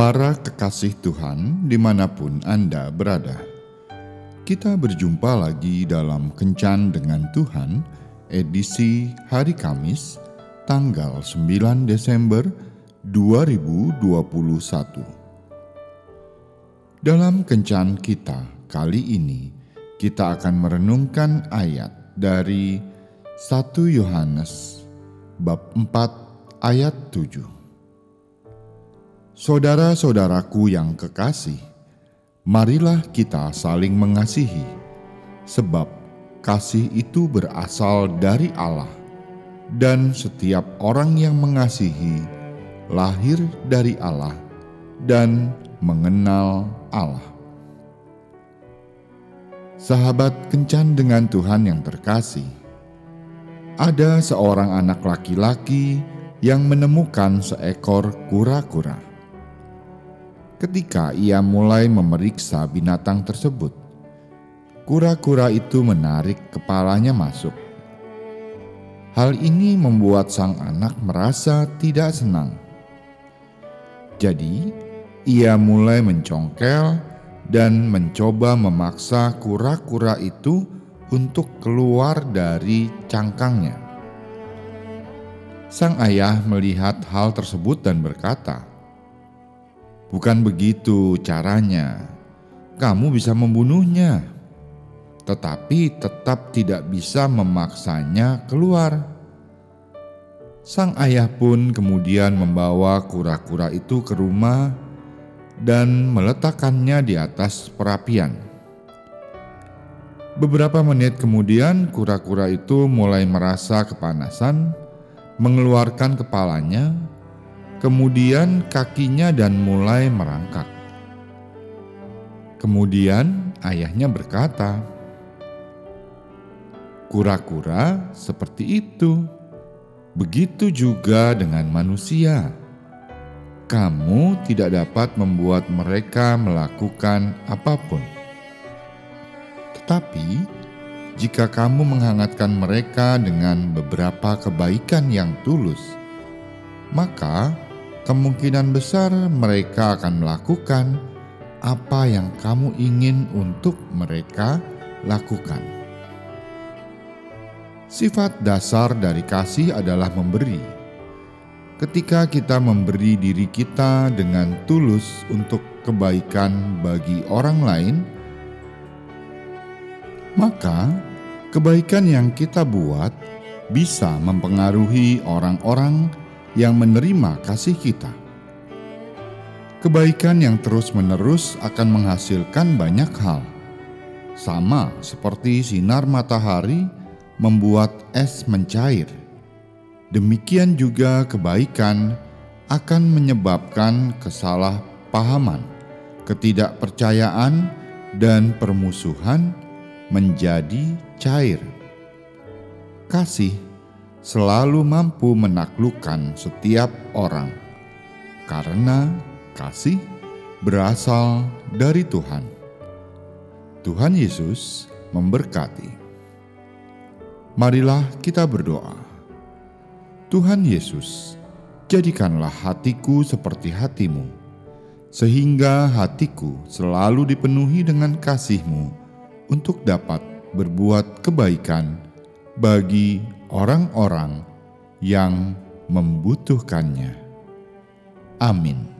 Para kekasih Tuhan di mana pun Anda berada, kita berjumpa lagi dalam Kencan dengan Tuhan, edisi hari Kamis, tanggal 9 Desember 2021. Dalam Kencan kita kali ini, kita akan merenungkan ayat dari 1 Yohanes bab 4 ayat 7. Saudara-saudaraku yang kekasih, marilah kita saling mengasihi, sebab kasih itu berasal dari Allah, dan setiap orang yang mengasihi lahir dari Allah dan mengenal Allah. Sahabat kencan dengan Tuhan yang terkasih, ada seorang anak laki-laki yang menemukan seekor kura-kura ketika ia mulai memeriksa binatang tersebut. Kura-kura itu menarik kepalanya masuk. Hal ini membuat sang anak merasa tidak senang. Jadi, ia mulai mencongkel dan mencoba memaksa kura-kura itu untuk keluar dari cangkangnya. Sang ayah melihat hal tersebut dan berkata, Bukan begitu caranya. Kamu bisa membunuhnya, tetapi tetap tidak bisa memaksanya keluar. Sang ayah pun kemudian membawa kura-kura itu ke rumah dan meletakkannya di atas perapian. Beberapa menit kemudian, kura-kura itu mulai merasa kepanasan, mengeluarkan kepalanya, Kemudian kakinya dan mulai merangkak. Kemudian ayahnya berkata, "Kura-kura seperti itu, begitu juga dengan manusia. Kamu tidak dapat membuat mereka melakukan apa pun, tetapi jika kamu menghangatkan mereka dengan beberapa kebaikan yang tulus, maka..." kemungkinan besar mereka akan melakukan apa yang kamu ingin untuk mereka lakukan. Sifat dasar dari kasih adalah memberi. Ketika kita memberi diri kita dengan tulus untuk kebaikan bagi orang lain, maka kebaikan yang kita buat bisa mempengaruhi orang-orang yang menerima kasih kita. Kebaikan yang terus-menerus akan menghasilkan banyak hal, sama seperti sinar matahari membuat es mencair. Demikian juga kebaikan akan menyebabkan kesalahpahaman, ketidakpercayaan, dan permusuhan menjadi cair. Kasih selalu mampu menaklukkan setiap orang, karena kasih berasal dari Tuhan. Tuhan Yesus memberkati. Marilah kita berdoa. Tuhan Yesus, jadikanlah hatiku seperti hatimu, sehingga hatiku selalu dipenuhi dengan kasihmu untuk dapat berbuat kebaikan bagi orang-orang yang membutuhkannya. Amin.